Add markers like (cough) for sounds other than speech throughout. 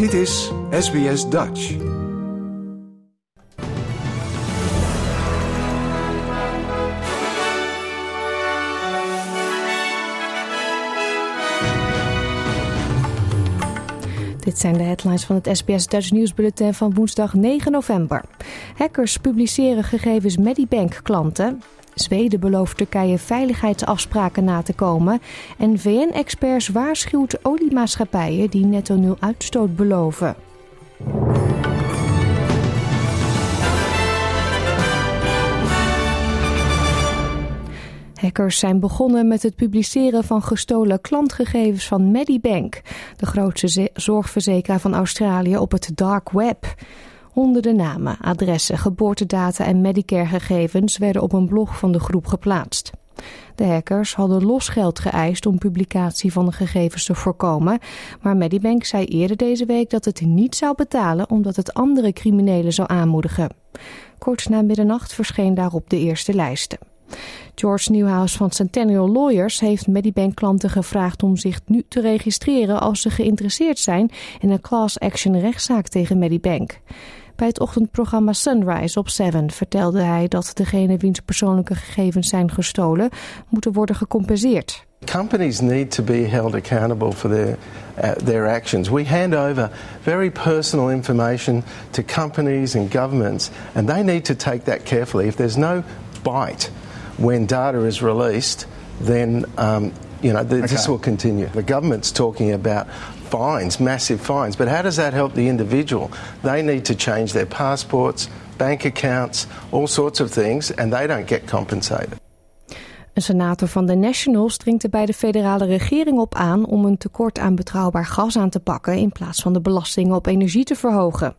Dit is SBS Dutch. Dit zijn de headlines van het SBS Dutch Nieuwsbulletin van woensdag 9 november. Hackers publiceren gegevens Medibank-klanten. Zweden belooft Turkije veiligheidsafspraken na te komen. En VN-experts waarschuwt oliemaatschappijen die netto nul uitstoot beloven. Hackers zijn begonnen met het publiceren van gestolen klantgegevens van Medibank, de grootste zorgverzekeraar van Australië, op het dark web. Honderden namen, adressen, geboortedata en Medicare-gegevens werden op een blog van de groep geplaatst. De hackers hadden losgeld geëist om publicatie van de gegevens te voorkomen, maar Medibank zei eerder deze week dat het niet zou betalen omdat het andere criminelen zou aanmoedigen. Kort na middernacht verscheen daarop de eerste lijsten. George Newhouse van Centennial Lawyers heeft Medibank-klanten gevraagd om zich nu te registreren als ze geïnteresseerd zijn in een class action rechtszaak tegen Medibank. Bij het ochtendprogramma Sunrise op 7 vertelde hij dat degene wiens persoonlijke gegevens zijn gestolen moeten worden gecompenseerd. Companies need to be held accountable for their uh, their actions. We hand over very personal information to companies and governments, and they need to take that carefully. If there's no bite when data is released, then um, you know th- this will continue. The government's talking about fines, massive fines, but how does that help the individual? They need to change their passports, bank accounts, all sorts of things, and they don't get compensated. Een senator van de Nationals dringt er bij de federale regering op aan om een tekort aan betrouwbaar gas aan te pakken in plaats van de belastingen op energie te verhogen.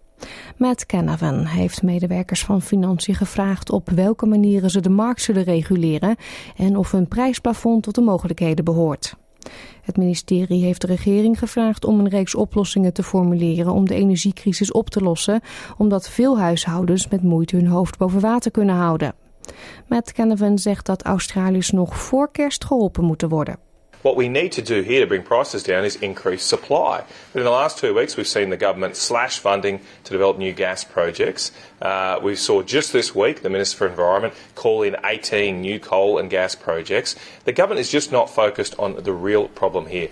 Matt Canavan heeft medewerkers van Financiën gevraagd op welke manieren ze de markt zullen reguleren en of een prijsplafond tot de mogelijkheden behoort. Het ministerie heeft de regering gevraagd om een reeks oplossingen te formuleren om de energiecrisis op te lossen, omdat veel huishoudens met moeite hun hoofd boven water kunnen houden. Matt Canavan zegt dat Australiërs nog voor kerst geholpen moeten worden. What we need to do here to bring prices down is increase supply. But in the last two weeks, we've seen the government slash funding to develop new gas projects. Uh, we saw just this week the Minister for Environment call in 18 new coal and gas projects. The government is just not focused on the real problem here.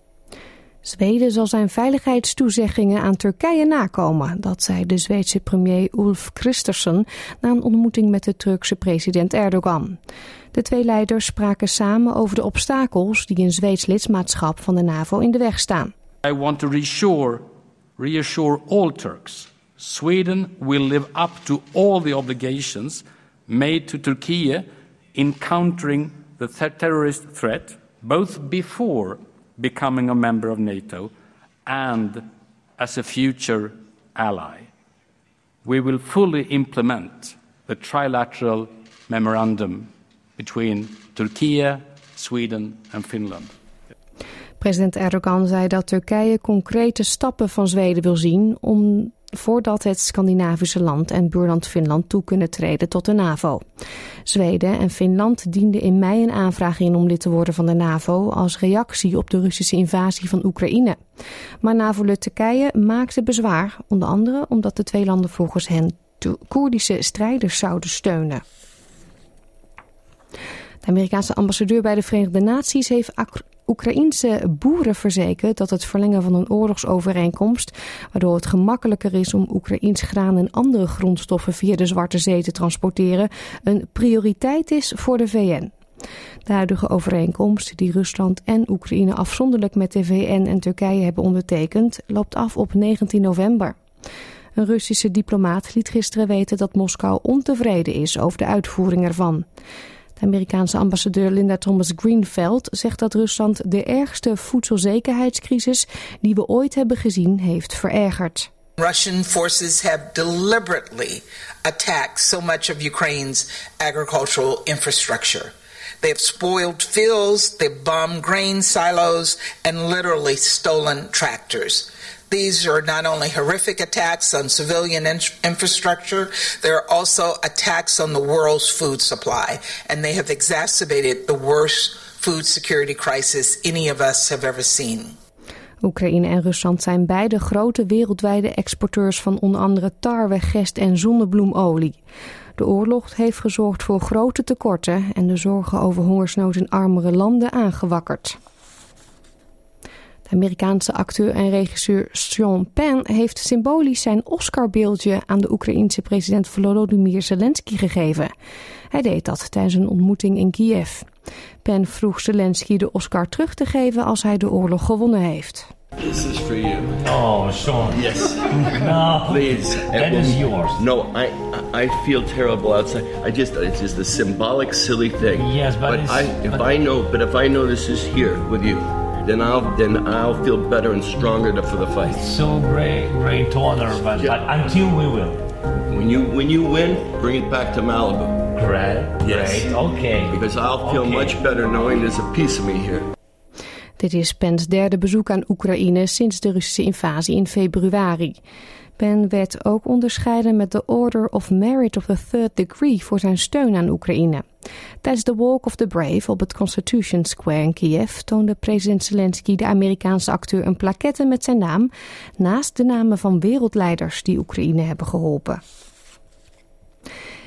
Zweden zal zijn veiligheidstoezeggingen aan Turkije nakomen. Dat zei de Zweedse premier Ulf Kristersson na een ontmoeting met de Turkse president Erdogan. De twee leiders spraken samen over de obstakels die een Zweeds lidmaatschap van de NAVO in de weg staan. I want to reassure, reassure all Turks. Sweden will live up to all the obligations made to Turkey in countering the terrorist threat, both before becoming a member of NATO and as a future ally. We will fully implement the trilateral memorandum between Turkey, Sweden and Finland. President Erdogan zei dat Turkije concrete stappen van Zweden wil zien om voordat het Scandinavische land en buurland Finland toe kunnen treden tot de NAVO. Zweden en Finland dienden in mei een aanvraag in om lid te worden van de NAVO als reactie op de Russische invasie van Oekraïne. Maar NAVO-lid Turkije maakte bezwaar, onder andere omdat de twee landen volgens hen Koerdische strijders zouden steunen. De Amerikaanse ambassadeur bij de Verenigde Naties heeft Oekraïense boeren verzekerd dat het verlengen van een oorlogsovereenkomst, waardoor het gemakkelijker is om Oekraïns graan en andere grondstoffen via de Zwarte Zee te transporteren, een prioriteit is voor de VN. De huidige overeenkomst, die Rusland en Oekraïne afzonderlijk met de VN en Turkije hebben ondertekend, loopt af op 19 november. Een Russische diplomaat liet gisteren weten dat Moskou ontevreden is over de uitvoering ervan. Amerikaanse ambassadeur Linda Thomas Greenfield zegt dat Rusland de ergste voedselzekerheidscrisis die we ooit hebben gezien heeft verergerd. Russian forces have deliberately attacked so much of Ukraine's agricultural infrastructure. They have spoiled fields, they've bombed grain silos, and literally stolen tractors. These are not only horrific attacks on civilian in- infrastructure, they're also attacks on the world's food supply. And they have exacerbated the worst food security crisis any of us have ever seen. Oekraïne en Rusland zijn beide grote wereldwijde exporteurs van onder andere tarwe, gest en zonnebloemolie. De oorlog heeft gezorgd voor grote tekorten en de zorgen over hongersnood in armere landen aangewakkerd. De Amerikaanse acteur en regisseur Sean Penn heeft symbolisch zijn Oscarbeeldje aan de Oekraïense president Volodymyr Zelensky gegeven. Hij deed dat tijdens een ontmoeting in Kiev. Penn vroeg Zelensky de Oscar terug te geven als hij de oorlog gewonnen heeft. This is for you. Oh, Sean. Yes. (laughs) No. Please. That is yours. No, I I feel terrible outside. I just it's just a symbolic silly thing. Yes, but it's- I if but- I know but if I know this is here with you, then I'll then I'll feel better and stronger for the fight. So great, great honor, but, but until we will. When you when you win, bring it back to Malibu Great, Yes. great, okay. because I'll feel Okay. much better knowing there's a piece of me here. Dit is Pens derde bezoek aan Oekraïne sinds de Russische invasie in februari. Pen werd ook onderscheiden met de Order of Merit of the Third Degree voor zijn steun aan Oekraïne. Tijdens de Walk of the Brave op het Constitution Square in Kiev toonde president Zelensky de Amerikaanse acteur een plaquette met zijn naam, naast de namen van wereldleiders die Oekraïne hebben geholpen.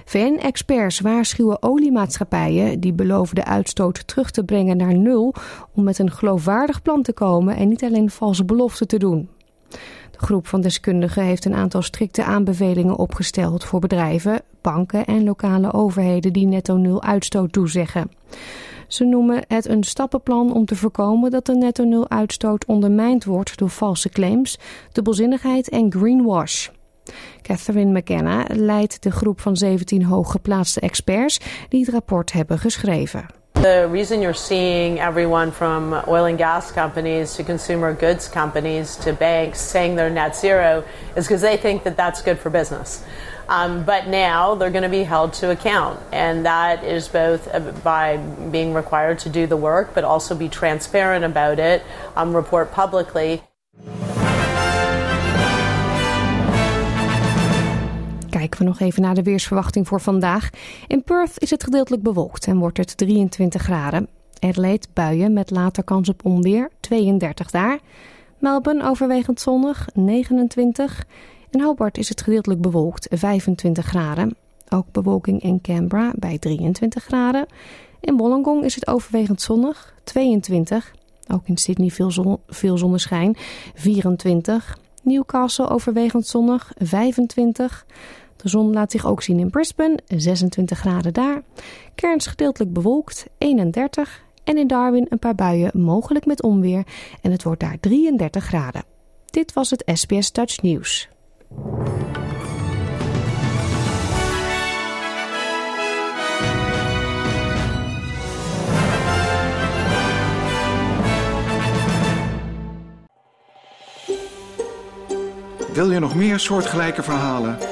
VN-experts waarschuwen oliemaatschappijen die beloven de uitstoot terug te brengen naar nul om met een geloofwaardig plan te komen en niet alleen valse beloften te doen. Groep van deskundigen heeft een aantal strikte aanbevelingen opgesteld voor bedrijven, banken en lokale overheden die netto nul uitstoot toezeggen. Ze noemen het een stappenplan om te voorkomen dat de netto nul uitstoot ondermijnd wordt door valse claims, dubbelzinnigheid en greenwash. Catherine McKenna leidt de groep van 17 hooggeplaatste experts die het rapport hebben geschreven. The reason you're seeing everyone from oil and gas companies to consumer goods companies to banks saying they're net zero is because they think that that's good for business. Um, but now they're going to be held to account, and that is both uh, by being required to do the work, but also be transparent about it, um, report publicly. Kijken we nog even naar de weersverwachting voor vandaag. In Perth is het gedeeltelijk bewolkt en wordt het 23 graden. Adelaide buien met later kans op onweer, 32 daar. Melbourne overwegend zonnig, 29. In Hobart is het gedeeltelijk bewolkt, 25 graden. Ook bewolking in Canberra bij 23 graden. In Wollongong is het overwegend zonnig, 22. Ook in Sydney veel, zon, veel zonneschijn, 24. Newcastle overwegend zonnig, 25. De zon laat zich ook zien in Brisbane, 26 graden daar. Cairns gedeeltelijk bewolkt, 31. En in Darwin een paar buien, mogelijk met onweer. En het wordt daar 33 graden. Dit was het SBS Dutch Nieuws. Wil je nog meer soortgelijke verhalen?